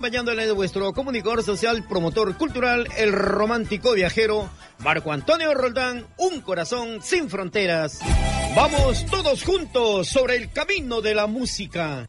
Acompañándole de vuestro comunicador social, promotor cultural, el romántico viajero, Marco Antonio Roldán, un corazón sin fronteras. Vamos todos juntos sobre el camino de la música.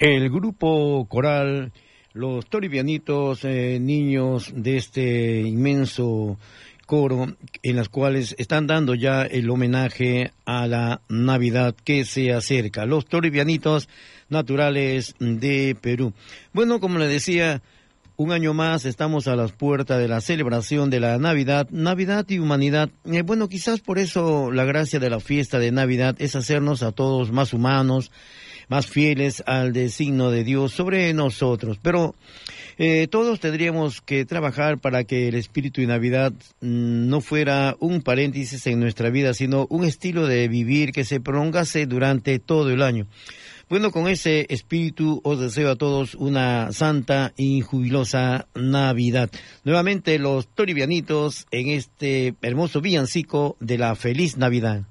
El grupo coral, los toribianitos, eh, niños de este inmenso coro, en las cuales están dando ya el homenaje a la Navidad que se acerca. Los toribianitos naturales de Perú. Bueno, como le decía, un año más estamos a las puertas de la celebración de la Navidad, Navidad y humanidad. Eh, bueno, quizás por eso la gracia de la fiesta de Navidad es hacernos a todos más humanos, más fieles al designio de Dios sobre nosotros. Pero eh, todos tendríamos que trabajar para que el espíritu de Navidad mm, no fuera un paréntesis en nuestra vida, sino un estilo de vivir que se prolongase durante todo el año. Bueno, con ese espíritu os deseo a todos una santa y jubilosa Navidad. Nuevamente los toribianitos en este hermoso villancico de la feliz Navidad.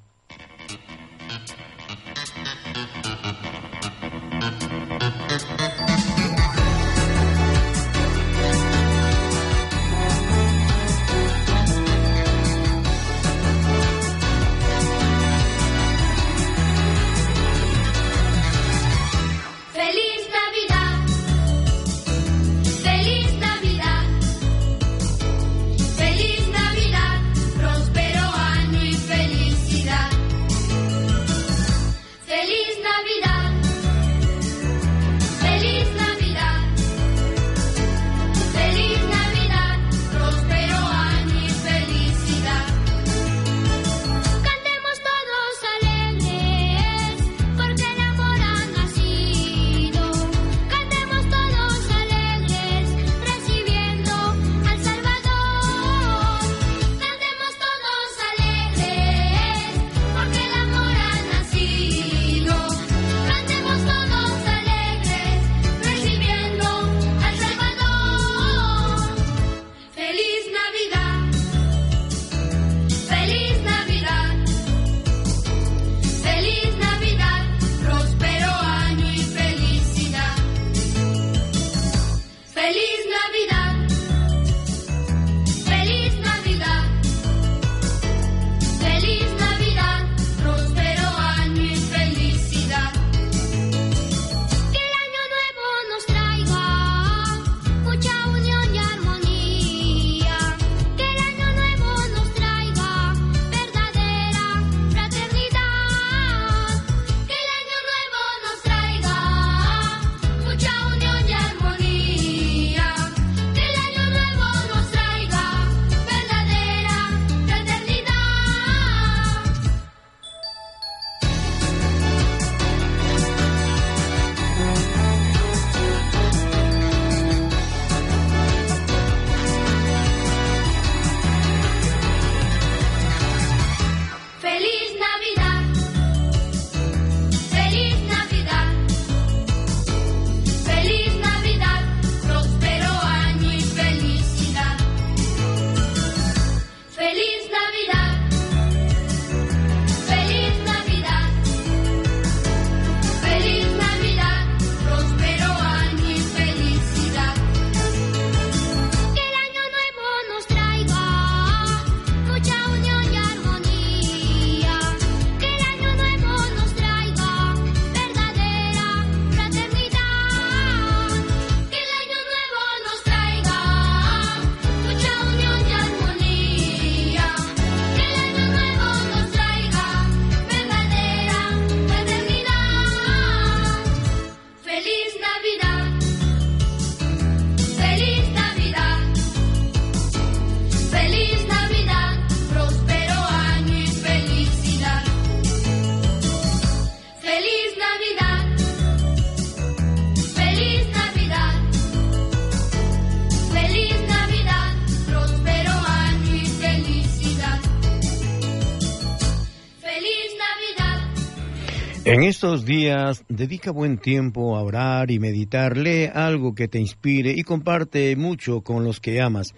Estos días, dedica buen tiempo a orar y meditar, lee algo que te inspire y comparte mucho con los que amas.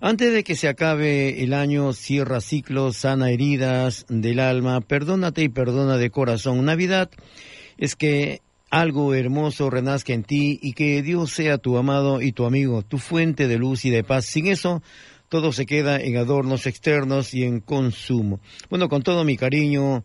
Antes de que se acabe el año, cierra ciclos, sana heridas del alma, perdónate y perdona de corazón. Navidad es que algo hermoso renazca en ti y que Dios sea tu amado y tu amigo, tu fuente de luz y de paz. Sin eso, todo se queda en adornos externos y en consumo. Bueno, con todo mi cariño,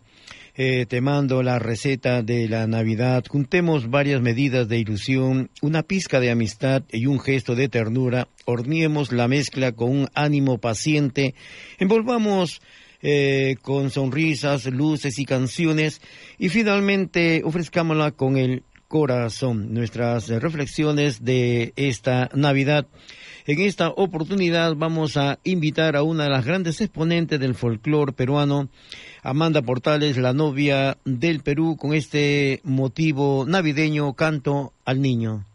eh, te mando la receta de la Navidad. Juntemos varias medidas de ilusión, una pizca de amistad y un gesto de ternura. Horniemos la mezcla con un ánimo paciente. Envolvamos eh, con sonrisas, luces y canciones. Y finalmente ofrezcámosla con el corazón. Nuestras reflexiones de esta Navidad. En esta oportunidad vamos a invitar a una de las grandes exponentes del folclore peruano, Amanda Portales, la novia del Perú, con este motivo navideño, Canto al Niño.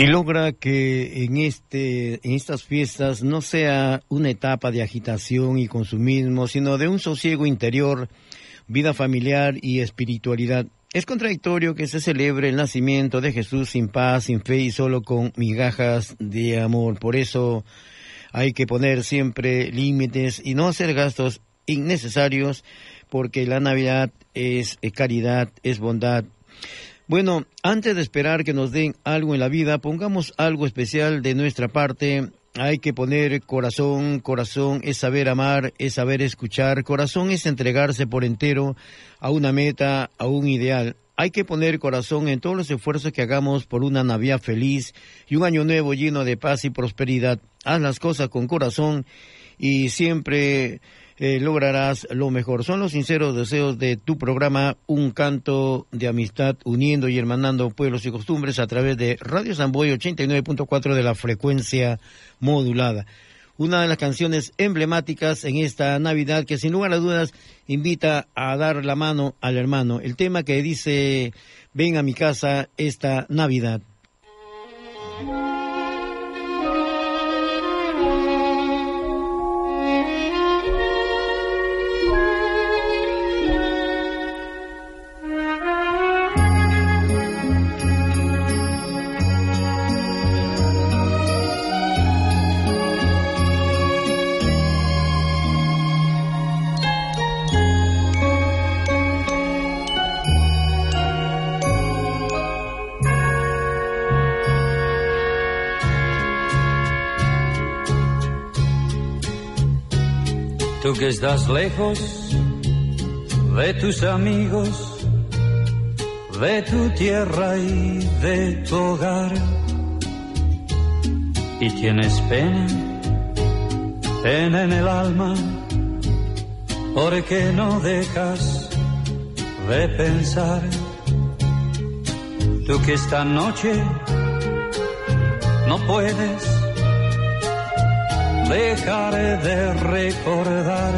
Y logra que en este en estas fiestas no sea una etapa de agitación y consumismo, sino de un sosiego interior, vida familiar y espiritualidad. Es contradictorio que se celebre el nacimiento de Jesús sin paz, sin fe y solo con migajas de amor. Por eso hay que poner siempre límites y no hacer gastos innecesarios porque la Navidad es caridad, es bondad, Bueno, antes de esperar que nos den algo en la vida, pongamos algo especial de nuestra parte. Hay que poner corazón, corazón es saber amar, es saber escuchar, corazón es entregarse por entero a una meta, a un ideal. Hay que poner corazón en todos los esfuerzos que hagamos por una Navidad feliz y un año nuevo lleno de paz y prosperidad. Haz las cosas con corazón y siempre eh, lograrás lo mejor. Son los sinceros deseos de tu programa Un canto de amistad uniendo y hermanando pueblos y costumbres a través de Radio Samboy 89.4 de la frecuencia modulada. Una de las canciones emblemáticas en esta Navidad que sin lugar a dudas invita a dar la mano al hermano. El tema que dice ven a mi casa esta Navidad. Tú que estás lejos de tus amigos, de tu tierra y de tu hogar, y tienes pena, pena en el alma, porque no dejas de pensar. Tú que esta noche no puedes dejaré de recordar.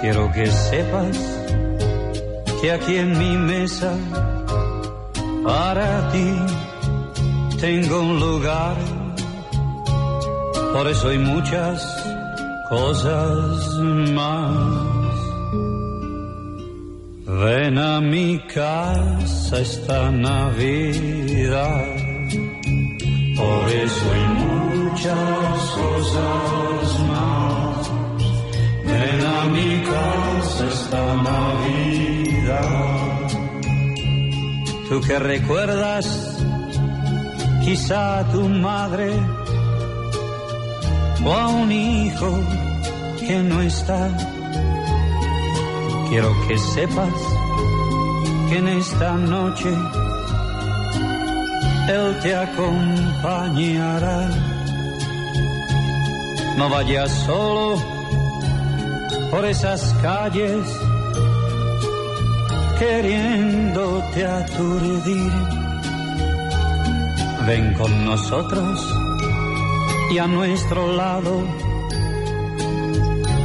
Quiero que sepas que aquí en mi mesa para ti tengo un lugar. Por eso hay muchas cosas más. Ven a mi casa esta Navidad. Por eso hay muchas cosas más. Ven a mi casa esta Navidad. Tú que recuerdas quizá a tu madre o a un hijo que no está. Quiero que sepas que en esta noche él te acompañará. No vayas solo por esas calles queriéndote aturdir. Ven con nosotros y a nuestro lado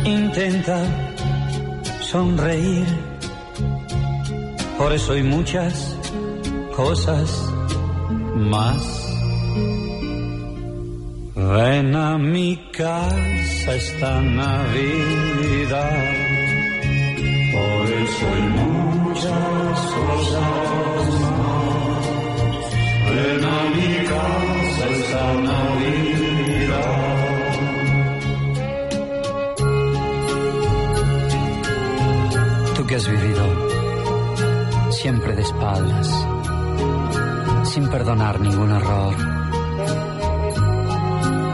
intenta sonreír. Por eso hay muchas cosas más. Ven a mi casa esta Navidad, por eso hay muchas cosas más. Ven a mi casa esta Navidad. Que has vivido siempre de espaldas sin perdonar ningún error.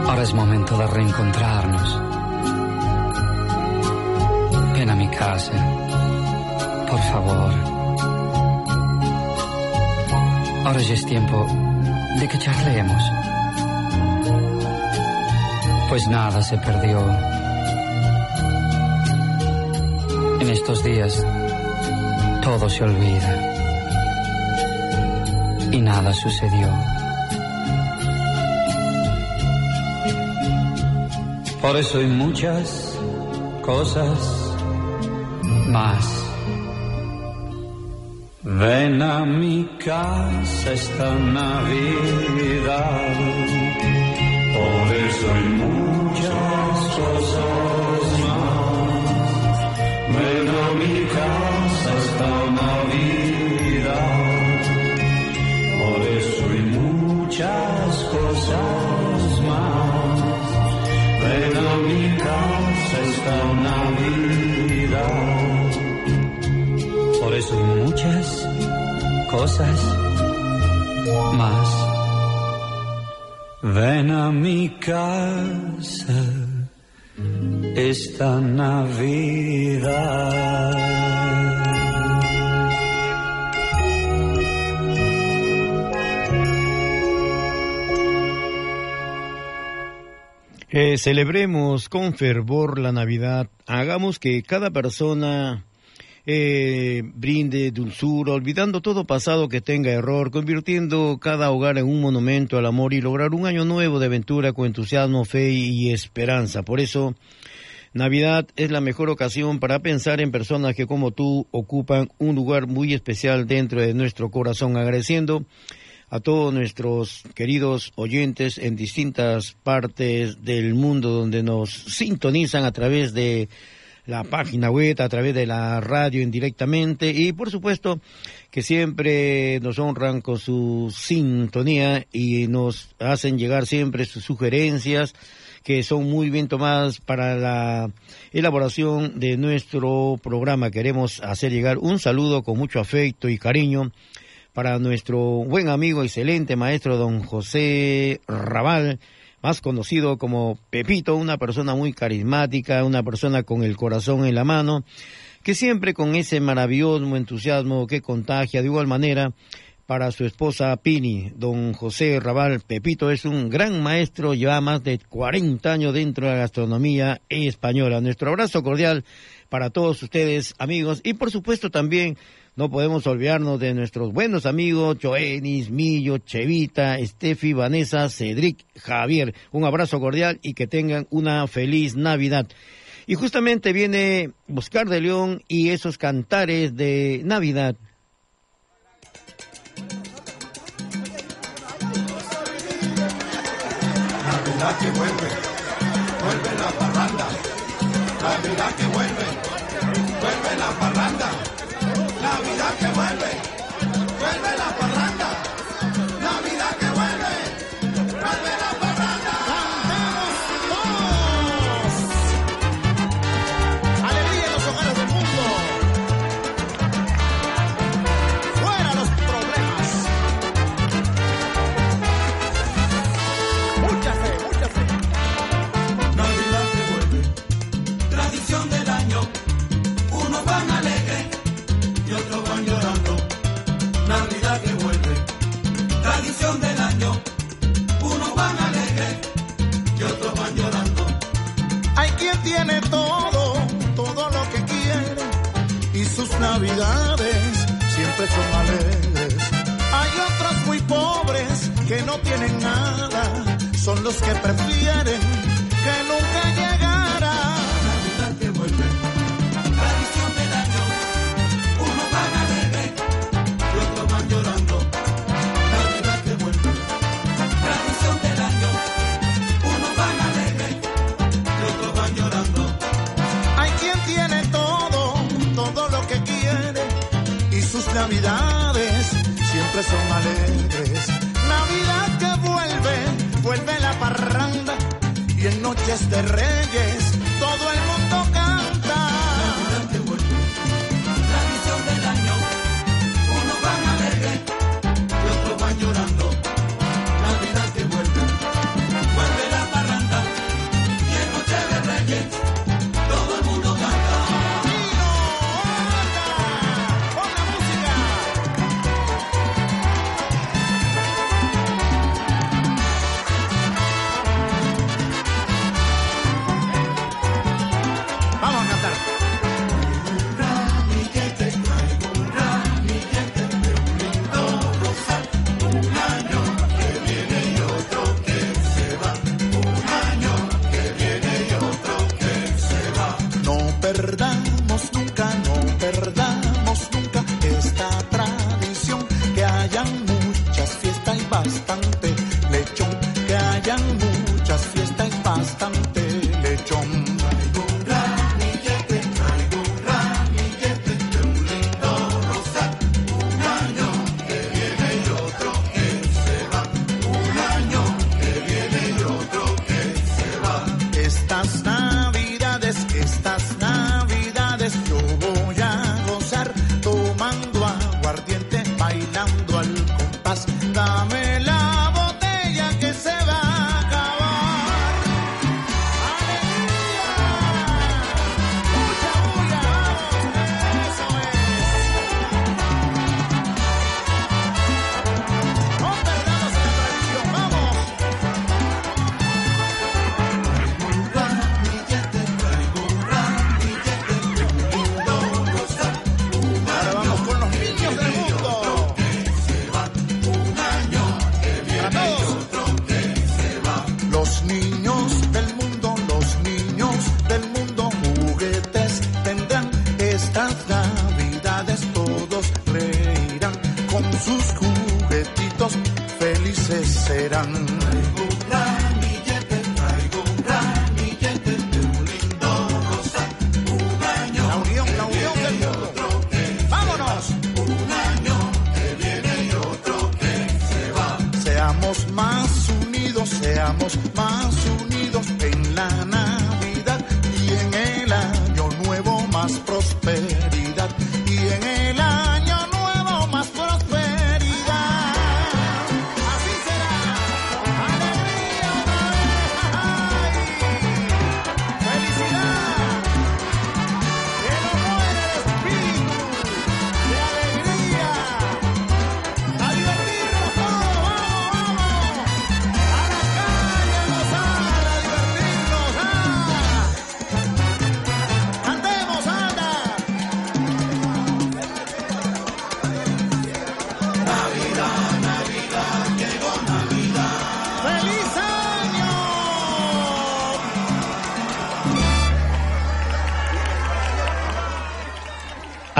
Ahora es momento de reencontrarnos. Ven a mi casa, por favor. Ahora ya es tiempo de que charlemos. Pues nada se perdió. En estos días todo se olvida y nada sucedió. Por eso hay muchas cosas más. Ven a mi casa esta Navidad. Por eso hay muchas cosas más. Ven a mi casa esta Navidad. Por eso hay muchas cosas Por eso muchas cosas más. Ven a mi casa esta Navidad. Celebremos con fervor la Navidad. Hagamos que cada persona eh, brinde dulzura, olvidando todo pasado que tenga error, convirtiendo cada hogar en un monumento al amor y lograr un año nuevo de aventura con entusiasmo, fe y esperanza. Por eso, Navidad es la mejor ocasión para pensar en personas que como tú ocupan un lugar muy especial dentro de nuestro corazón, agradeciendo a todos nuestros queridos oyentes en distintas partes del mundo donde nos sintonizan a través de la página web, a través de la radio indirectamente y por supuesto que siempre nos honran con su sintonía y nos hacen llegar siempre sus sugerencias que son muy bien tomadas para la elaboración de nuestro programa. Queremos hacer llegar un saludo con mucho afecto y cariño para nuestro buen amigo, excelente maestro don José Raval, más conocido como Pepito, una persona muy carismática, una persona con el corazón en la mano, que siempre con ese maravilloso entusiasmo que contagia de igual manera para su esposa Pini, don José Raval Pepito es un gran maestro, lleva más de 40 años dentro de la gastronomía española. Nuestro abrazo cordial para todos ustedes, amigos, y por supuesto también no podemos olvidarnos de nuestros buenos amigos Joenis, Millo, Chevita, Estefi, Vanessa, Cedric, Javier. Un abrazo cordial y que tengan una feliz Navidad. Y justamente viene Buscar de León y esos cantares de Navidad. Navidad que vuelve, vuelve la parranda. Navidad que vuelve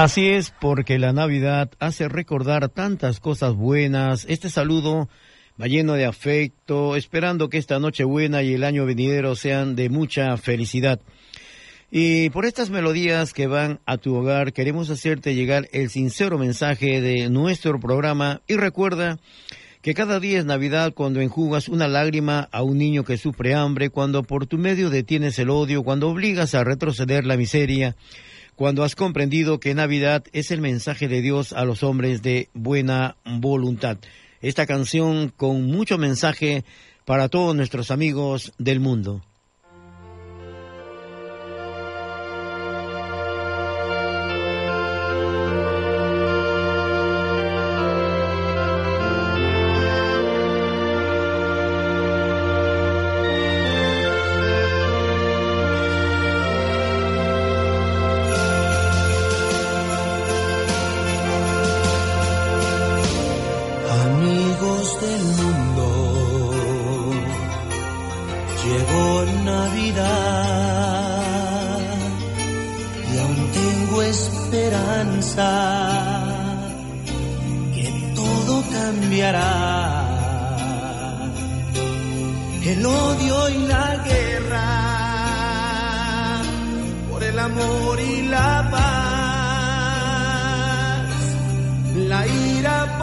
Así es, porque la Navidad hace recordar tantas cosas buenas. Este saludo va lleno de afecto, esperando que esta noche buena y el año venidero sean de mucha felicidad. Y por estas melodías que van a tu hogar, queremos hacerte llegar el sincero mensaje de nuestro programa. Y recuerda que cada día es Navidad cuando enjugas una lágrima a un niño que sufre hambre, cuando por tu medio detienes el odio, cuando obligas a retroceder la miseria, cuando has comprendido que Navidad es el mensaje de Dios a los hombres de buena voluntad. Esta canción con mucho mensaje para todos nuestros amigos del mundo. Esperanza que todo cambiará. El odio y la guerra por el amor y la paz la ira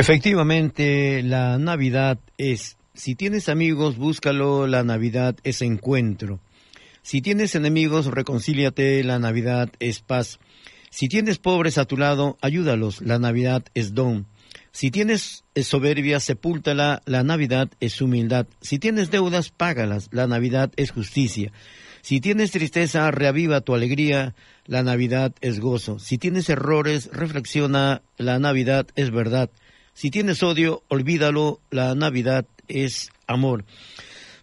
Efectivamente, la Navidad es, si tienes amigos, búscalo, la Navidad es encuentro. Si tienes enemigos, reconcíliate, la Navidad es paz. Si tienes pobres a tu lado, ayúdalos, la Navidad es don. Si tienes soberbia, sepúltala, la Navidad es humildad. Si tienes deudas, págalas, la Navidad es justicia. Si tienes tristeza, reaviva tu alegría, la Navidad es gozo. Si tienes errores, reflexiona, la Navidad es verdad. Si tienes odio, olvídalo, la Navidad es amor.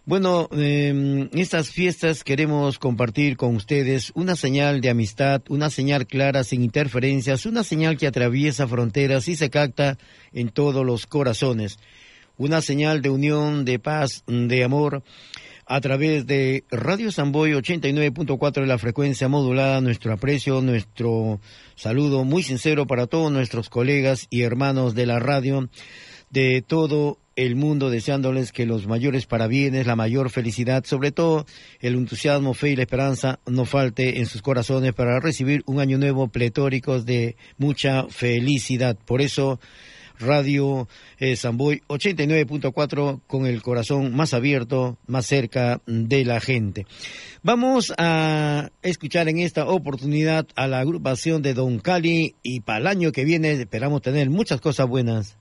Bueno, en estas fiestas queremos compartir con ustedes una señal de amistad, una señal clara, sin interferencias, una señal que atraviesa fronteras y se capta en todos los corazones, una señal de unión, de paz, de amor, a través de Radio Samboy 89.4 de la frecuencia modulada. Nuestro aprecio, nuestro saludo muy sincero para todos nuestros colegas y hermanos de la radio de todo el mundo, deseándoles que los mayores parabienes, la mayor felicidad, sobre todo el entusiasmo, fe y la esperanza no falte en sus corazones para recibir un año nuevo pletórico de mucha felicidad. Por eso, Radio eh, Samboy 89.4 con el corazón más abierto, más cerca de la gente. Vamos a escuchar en esta oportunidad a la agrupación de Don Cali y para el año que viene esperamos tener muchas cosas buenas.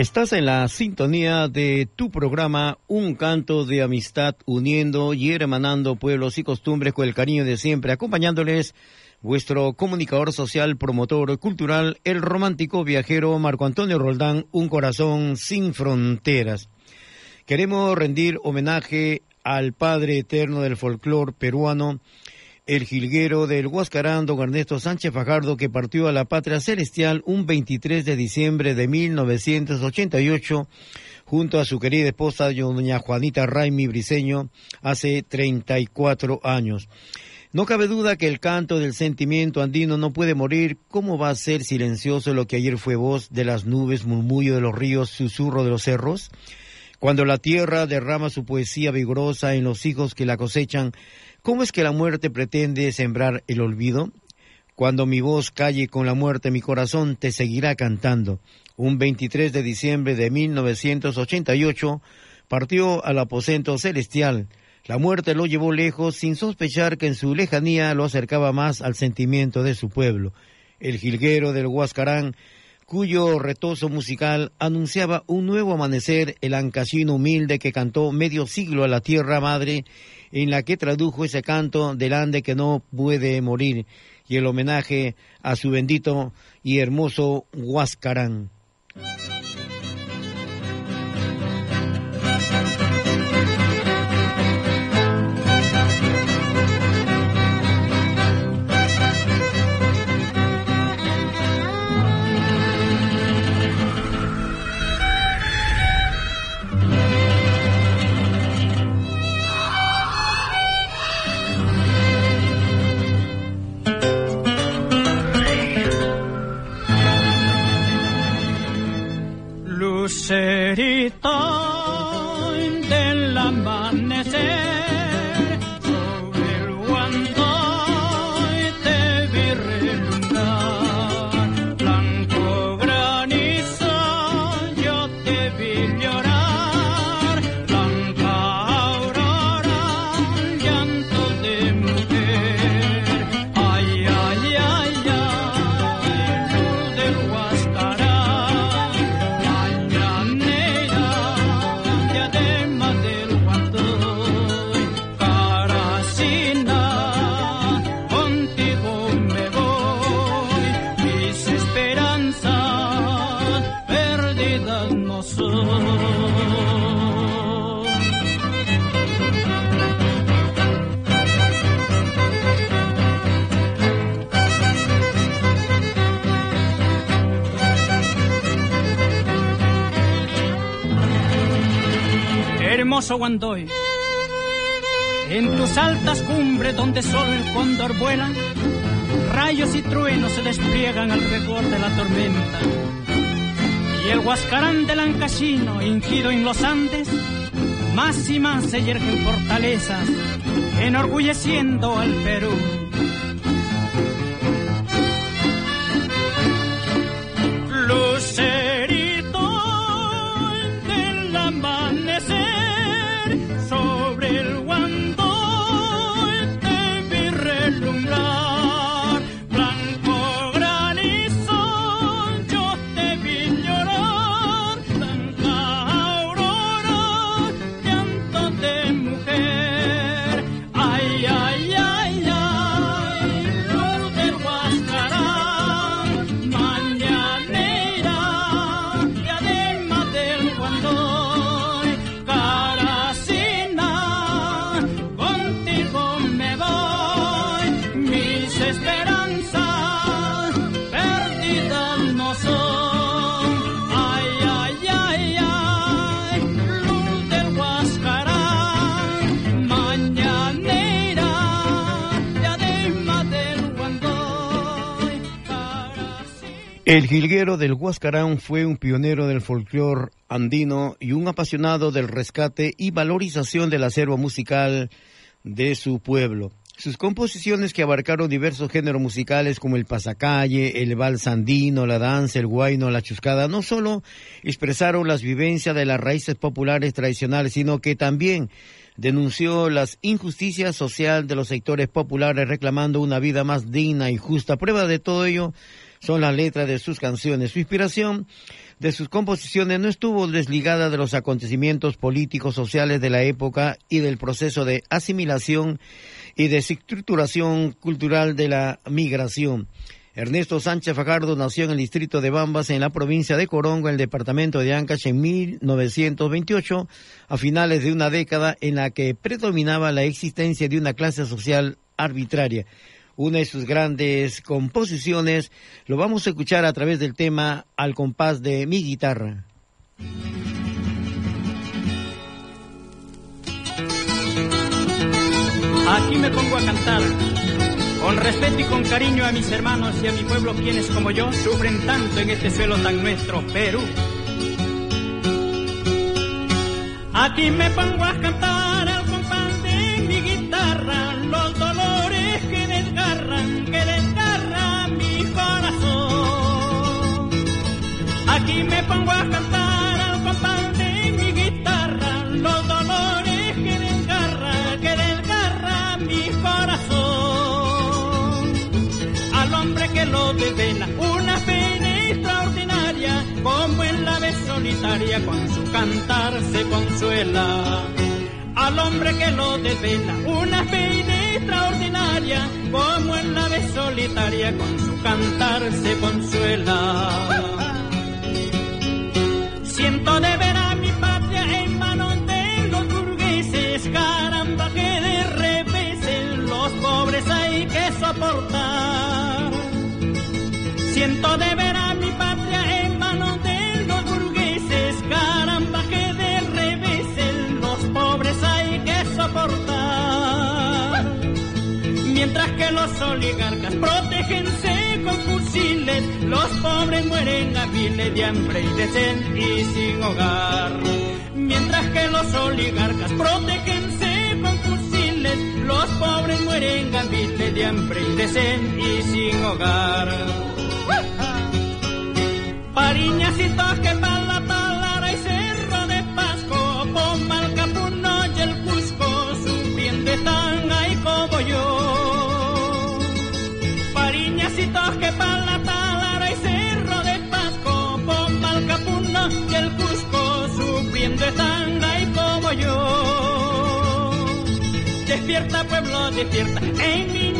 Estás en la sintonía de tu programa Un canto de amistad uniendo y hermanando pueblos y costumbres con el cariño de siempre, acompañándoles vuestro comunicador social, promotor cultural, el romántico viajero Marco Antonio Roldán, un corazón sin fronteras. Queremos rendir homenaje al Padre Eterno del folclor peruano, el jilguero del Huascarán, don Ernesto Sánchez Fajardo, que partió a la patria celestial un 23 de diciembre de 1988, junto a su querida esposa, doña Juanita Raimi Briseño, hace 34 años. No cabe duda que el canto del sentimiento andino no puede morir. ¿Cómo va a ser silencioso lo que ayer fue voz de las nubes, murmullo de los ríos, susurro de los cerros? Cuando la tierra derrama su poesía vigorosa en los hijos que la cosechan, ¿Cómo es que la muerte pretende sembrar el olvido? Cuando mi voz calle con la muerte, mi corazón te seguirá cantando. Un 23 de diciembre de 1988 partió al aposento celestial. La muerte lo llevó lejos sin sospechar que en su lejanía lo acercaba más al sentimiento de su pueblo. El jilguero del Huascarán, cuyo retozo musical anunciaba un nuevo amanecer, el ancasino humilde que cantó medio siglo a la tierra madre en la que tradujo ese canto del ande que no puede morir y el homenaje a su bendito y hermoso Huascarán. man. Guandoy. En tus altas cumbres donde solo el cóndor vuela, rayos y truenos se despliegan alrededor de la tormenta. Y el huascarán del Ancasino, hinchido en los Andes, más y más se yergen fortalezas, enorgulleciendo al Perú. El jilguero del Huascarán fue un pionero del folclore andino y un apasionado del rescate y valorización del acervo musical de su pueblo. Sus composiciones que abarcaron diversos géneros musicales como el pasacalle, el vals andino, la danza, el guayno, la chuscada, no solo expresaron las vivencias de las raíces populares tradicionales, sino que también denunció las injusticias sociales de los sectores populares reclamando una vida más digna y justa. Prueba de todo ello son las letras de sus canciones. Su inspiración de sus composiciones no estuvo desligada de los acontecimientos políticos sociales de la época y del proceso de asimilación y desestructuración cultural de la migración. Ernesto Sánchez Fajardo nació en el distrito de Bambas, en la provincia de Corongo, en el departamento de Ancash, en 1928, a finales de una década en la que predominaba la existencia de una clase social arbitraria. Una de sus grandes composiciones lo vamos a escuchar a través del tema Al compás de mi guitarra. Aquí me pongo a cantar con respeto y con cariño a mis hermanos y a mi pueblo quienes como yo sufren tanto en este suelo tan nuestro, Perú. Aquí me pongo a cantar lo desvela una pena extraordinaria, como en la vez solitaria con su cantar se consuela. Al hombre que lo desvela una pena extraordinaria, como en la vez solitaria con su cantar se consuela. Siento de ver a mi patria en manos de los burgueses, caramba que de revés los pobres hay que soportar. Siento de ver a mi patria en manos de los burgueses, caramba que de revés los pobres hay que soportar. Mientras que los oligarcas protégense con fusiles, los pobres mueren a miles de hambre y de sed y sin hogar. Mientras que los oligarcas protégense con fusiles, los pobres mueren a miles de hambre y de sed y sin hogar. Pariñacitos que para la talara y cerro de Pasco, Poma el Capuno y el Cusco, subiendo están ahí como yo. Pariñacitos que para la talara y cerro de Pasco, Poma el Capuno y el Cusco, subiendo están ahí como yo. Despierta pueblo, despierta, en ignorancia lo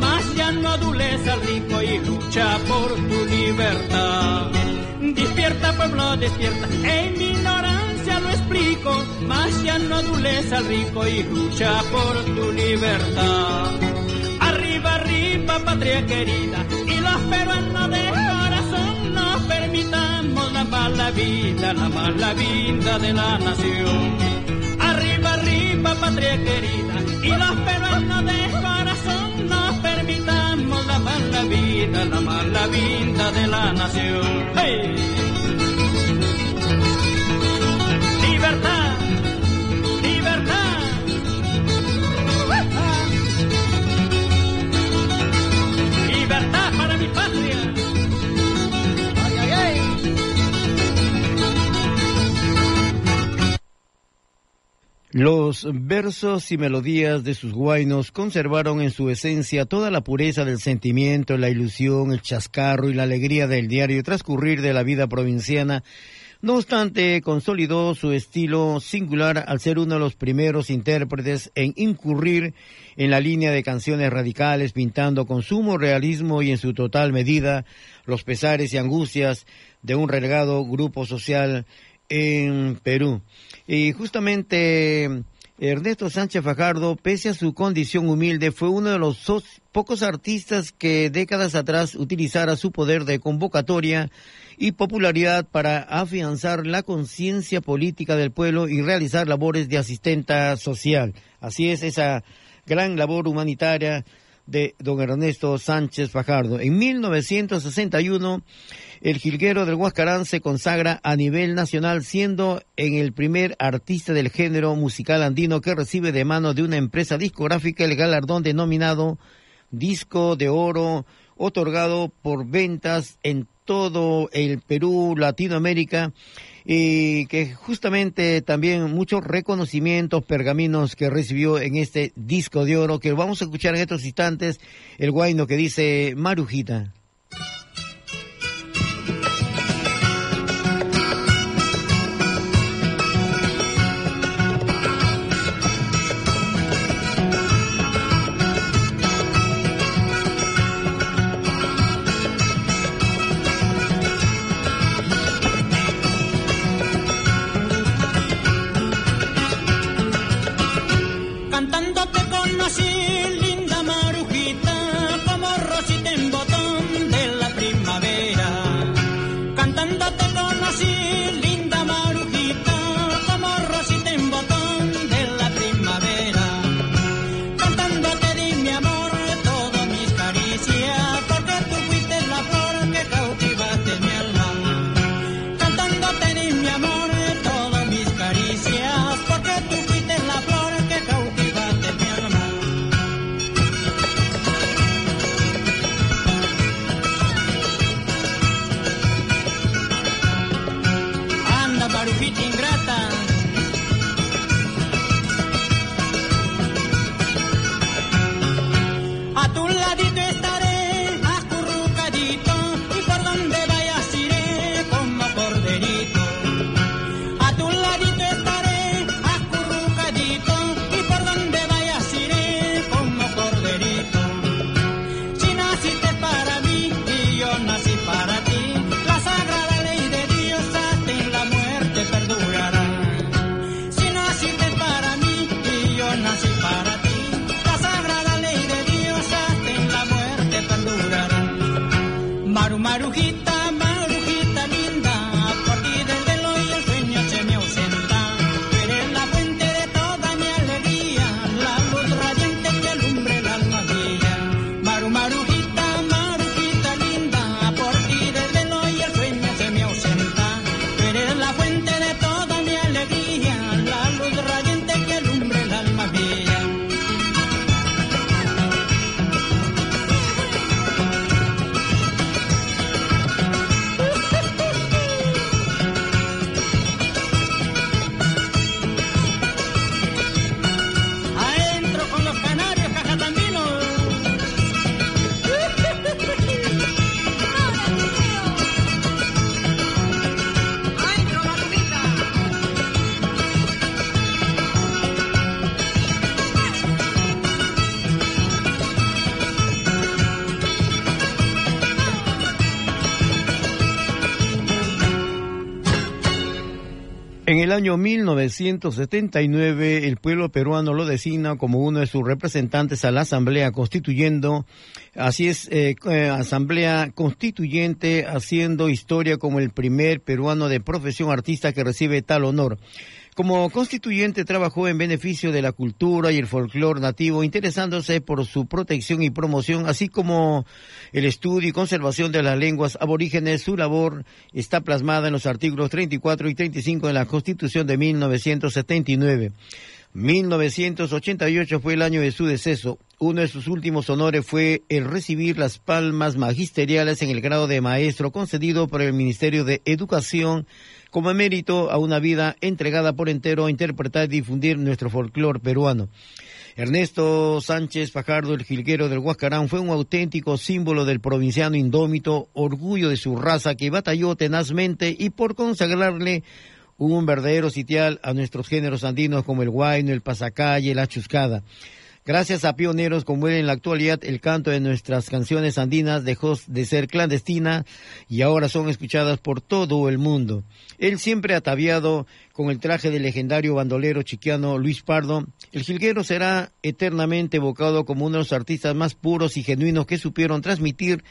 más ya no adules al rico y lucha por tu libertad. Despierta pueblo, despierta, en mi ignorancia lo explico, más ya no adules al rico y lucha por tu libertad. Arriba, arriba, patria querida, y los peruanos de corazón no permitamos la mala vida, la mala vida de la nación. Arriba, arriba, patria querida, y los peruanos de corazón la mala vida, la mala vida de la nación. ¡Hey! Los versos y melodías de sus guainos conservaron en su esencia toda la pureza del sentimiento, la ilusión, el chascarro y la alegría del diario transcurrir de la vida provinciana. No obstante, consolidó su estilo singular al ser uno de los primeros intérpretes en incurrir en la línea de canciones radicales, pintando con sumo realismo y en su total medida los pesares y angustias de un relegado grupo social en Perú. Y justamente Ernesto Sánchez Fajardo, pese a su condición humilde, fue uno de los pocos artistas que décadas atrás utilizara su poder de convocatoria y popularidad para afianzar la conciencia política del pueblo y realizar labores de asistenta social. Así es esa gran labor humanitaria de don Ernesto Sánchez Fajardo. En 1961, el jilguero del Huascarán se consagra a nivel nacional, siendo en el primer artista del género musical andino que recibe de mano de una empresa discográfica el galardón denominado Disco de Oro, otorgado por ventas en todo el Perú, Latinoamérica, y que justamente también muchos reconocimientos, pergaminos que recibió en este disco de oro, que vamos a escuchar en estos instantes, el guayno que dice Marujita. En el año 1979, el pueblo peruano lo designa como uno de sus representantes a la Asamblea Constituyendo. Así es, eh, eh, Asamblea Constituyente haciendo historia como el primer peruano de profesión artista que recibe tal honor. Como constituyente trabajó en beneficio de la cultura y el folclore nativo, interesándose por su protección y promoción, así como el estudio y conservación de las lenguas aborígenes. Su labor está plasmada en los artículos 34 y 35 de la Constitución de 1979. 1988 fue el año de su deceso. Uno de sus últimos honores fue el recibir las palmas magisteriales en el grado de maestro concedido por el Ministerio de Educación como mérito a una vida entregada por entero a interpretar y difundir nuestro folclore peruano. Ernesto Sánchez Fajardo, el jilguero del Huascarán, fue un auténtico símbolo del provinciano indómito, orgullo de su raza que batalló tenazmente y por consagrarle un verdadero sitial a nuestros géneros andinos como el guayno, el pasacalle, la chuscada. Gracias a pioneros como él en la actualidad, el canto de nuestras canciones andinas dejó de ser clandestina y ahora son escuchadas por todo el mundo. Él siempre ataviado con el traje del legendario bandolero chiquiano Luis Pardo, el jilguero será eternamente evocado como uno de los artistas más puros y genuinos que supieron transmitir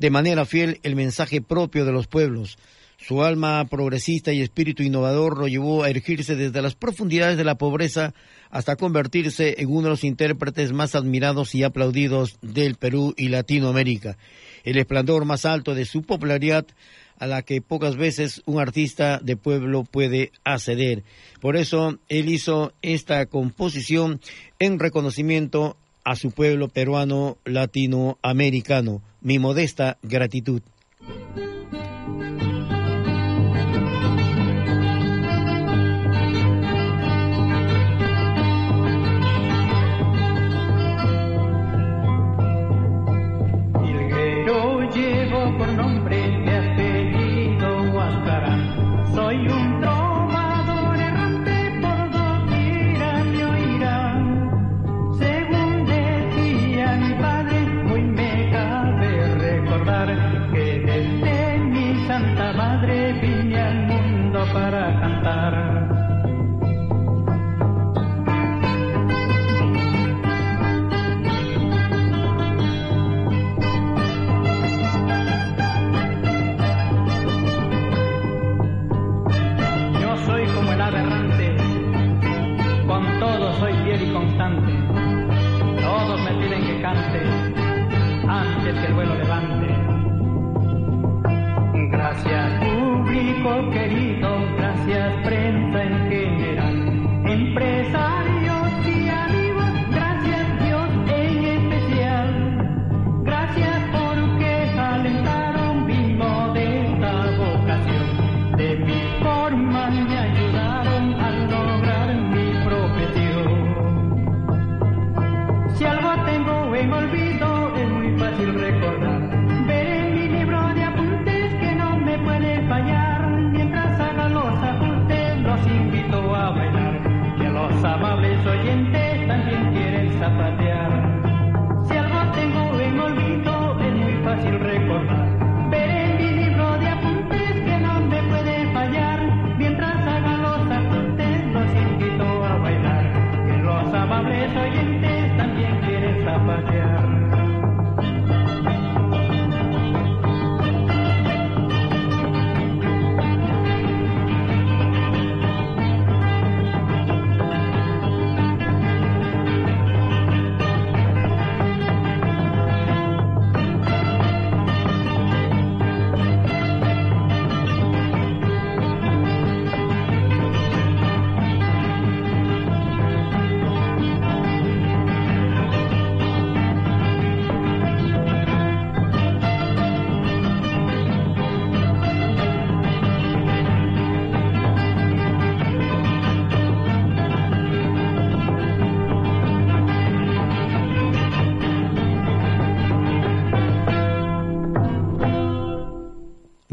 de manera fiel el mensaje propio de los pueblos. Su alma progresista y espíritu innovador lo llevó a erigirse desde las profundidades de la pobreza hasta convertirse en uno de los intérpretes más admirados y aplaudidos del Perú y Latinoamérica. El esplendor más alto de su popularidad a la que pocas veces un artista de pueblo puede acceder. Por eso él hizo esta composición en reconocimiento a su pueblo peruano latinoamericano. Mi modesta gratitud.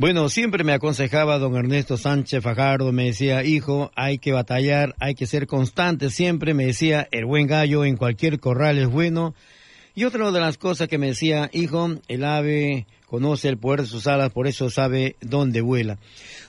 Bueno, siempre me aconsejaba don Ernesto Sánchez Fajardo, me decía, hijo, hay que batallar, hay que ser constante, siempre me decía, el buen gallo en cualquier corral es bueno. Y otra de las cosas que me decía, hijo, el ave conoce el poder de sus alas, por eso sabe dónde vuela.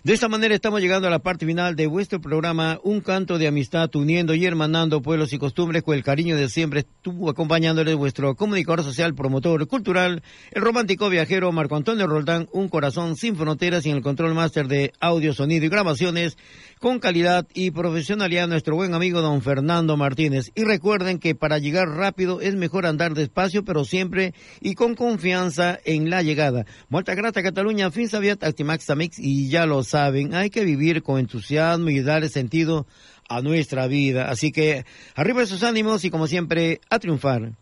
De esta manera estamos llegando a la parte final de vuestro programa, Un canto de amistad uniendo y hermanando pueblos y costumbres con el cariño de siempre. Estuvo acompañándole vuestro comunicador social, promotor cultural, el romántico viajero Marco Antonio Roldán, un corazón sin fronteras y en el control máster de audio, sonido y grabaciones con calidad y profesionalidad nuestro buen amigo don Fernando Martínez. Y recuerden que para llegar rápido es mejor andar despacio, pero siempre y con confianza en la llegada. Muchas gracias Cataluña, fin sabía Actimax Amix y ya lo saben, hay que vivir con entusiasmo y darle sentido a nuestra vida. Así que arriba sus ánimos y como siempre, a triunfar.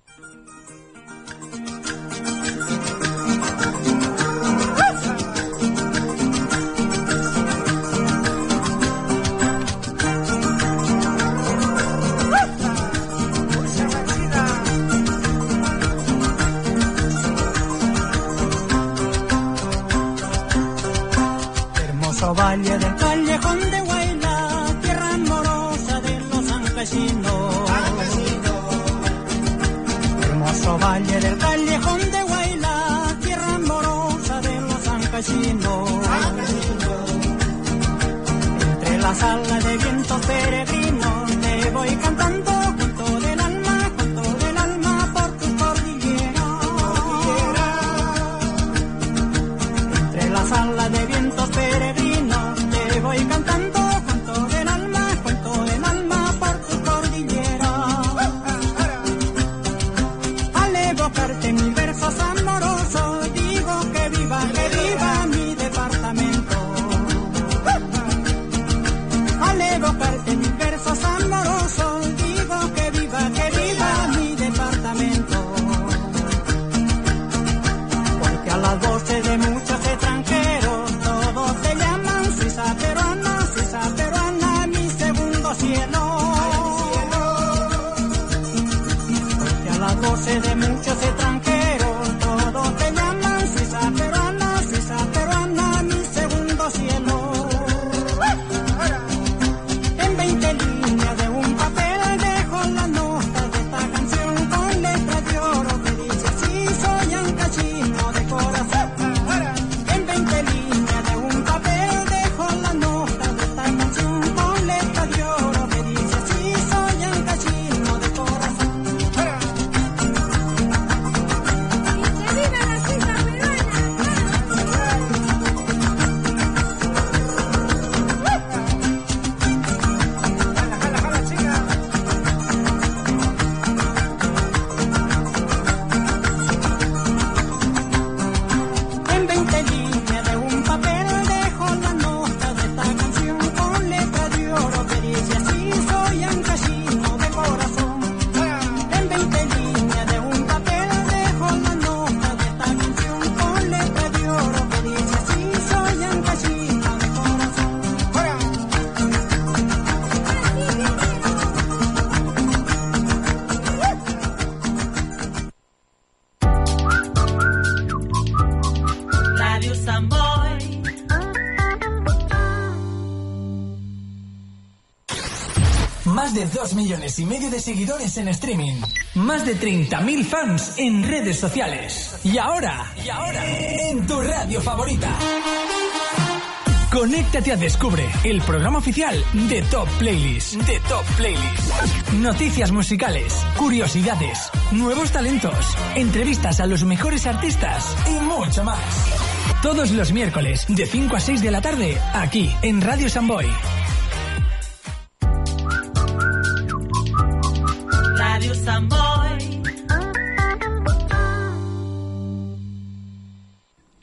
Valle del callejón de Huayla, tierra amorosa de los campesinos. Hermoso valle del callejón de Huayla, tierra amorosa de los campesinos. Entre las alas de vientos peregrinos y medio de seguidores en streaming. Más de 30.000 fans en redes sociales. Y ahora, y ahora, en tu radio favorita. Conéctate a Descubre, el programa oficial de Top Playlist. De Top Playlist. Noticias musicales, curiosidades, nuevos talentos, entrevistas a los mejores artistas y mucho más. Todos los miércoles, de 5 a 6 de la tarde, aquí, en Radio Samboy.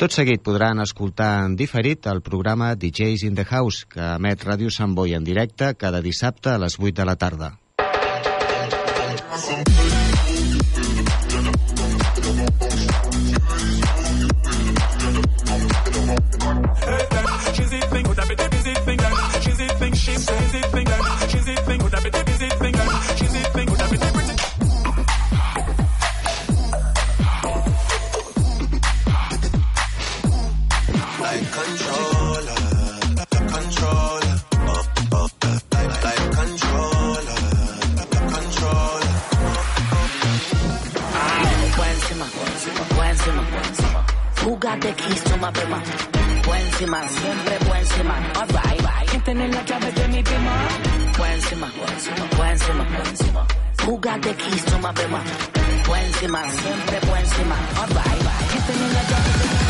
Tot seguit podran escoltar en diferit el programa DJs in the House, que emet Ràdio Sant Boi en directe cada dissabte a les 8 de la tarda. like the my bema? Buenísima, siempre buenísima. Alright, right. ¿Quién tiene la llave de mi bema? Buenísima, buenísima, buenísima, buenísima. Who got the keys to my bema? Buenísima, siempre buenísima. Alright, right. ¿Quién tiene la llave